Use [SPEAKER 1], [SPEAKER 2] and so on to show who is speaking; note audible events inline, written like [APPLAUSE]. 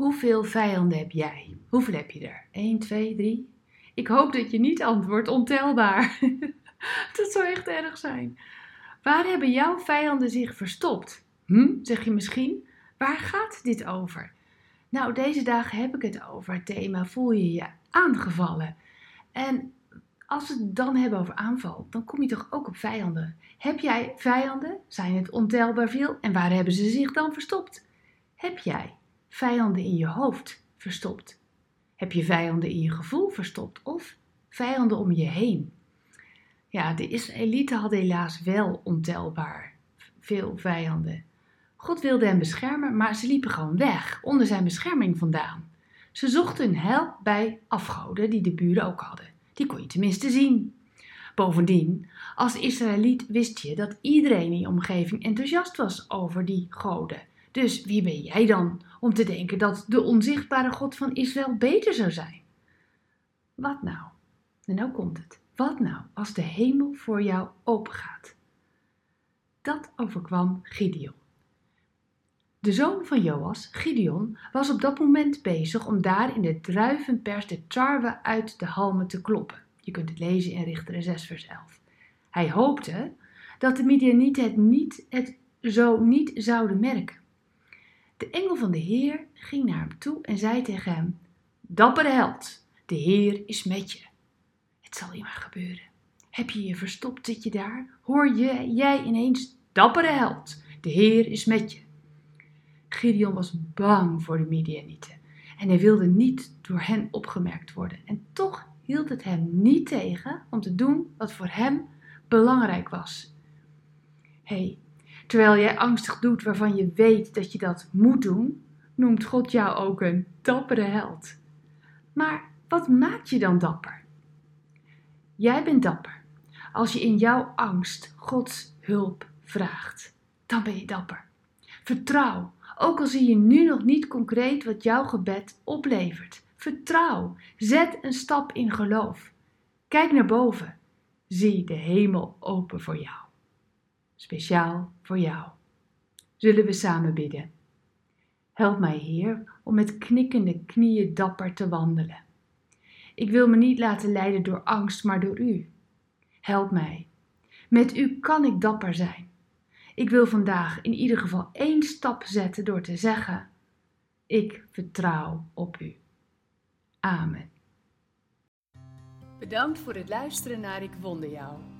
[SPEAKER 1] Hoeveel vijanden heb jij? Hoeveel heb je er? 1, 2, 3? Ik hoop dat je niet antwoordt ontelbaar. [LAUGHS] dat zou echt erg zijn. Waar hebben jouw vijanden zich verstopt? Hm, zeg je misschien? Waar gaat dit over? Nou, deze dagen heb ik het over het thema voel je je aangevallen. En als we het dan hebben over aanval, dan kom je toch ook op vijanden. Heb jij vijanden? Zijn het ontelbaar veel? En waar hebben ze zich dan verstopt? Heb jij vijanden in je hoofd verstopt? Heb je vijanden in je gevoel verstopt of vijanden om je heen? Ja, de Israëlieten hadden helaas wel ontelbaar veel vijanden. God wilde hen beschermen, maar ze liepen gewoon weg, onder zijn bescherming vandaan. Ze zochten hun help bij afgoden die de buren ook hadden. Die kon je tenminste zien. Bovendien, als Israëliet wist je dat iedereen in je omgeving enthousiast was over die goden. Dus wie ben jij dan om te denken dat de onzichtbare God van Israël beter zou zijn? Wat nou? En nou komt het. Wat nou als de hemel voor jou opengaat? Dat overkwam Gideon. De zoon van Joas, Gideon, was op dat moment bezig om daar in de druivenpers de tarwe uit de halmen te kloppen. Je kunt het lezen in Richteren 6 vers 11. Hij hoopte dat de Midianieten het, niet, het zo niet zouden merken. De engel van de Heer ging naar hem toe en zei tegen hem: Dappere held, de Heer is met je. Het zal je maar gebeuren. Heb je je verstopt, zit je daar? Hoor je, jij ineens: Dappere held, de Heer is met je. Gideon was bang voor de Midianieten en hij wilde niet door hen opgemerkt worden. En toch hield het hem niet tegen om te doen wat voor hem belangrijk was. hey, terwijl jij angstig doet waarvan je weet dat je dat moet doen, noemt God jou ook een dappere held. Maar wat maakt je dan dapper? Jij bent dapper als je in jouw angst Gods hulp vraagt. Dan ben je dapper. Vertrouw ook al zie je nu nog niet concreet wat jouw gebed oplevert. Vertrouw. Zet een stap in geloof. Kijk naar boven. Zie de hemel open voor jou. Speciaal voor jou. Zullen we samen bidden? Help mij, Heer, om met knikkende knieën dapper te wandelen. Ik wil me niet laten leiden door angst, maar door U. Help mij. Met U kan ik dapper zijn. Ik wil vandaag in ieder geval één stap zetten door te zeggen: Ik vertrouw op u. Amen.
[SPEAKER 2] Bedankt voor het luisteren naar Ik Wonder Jou.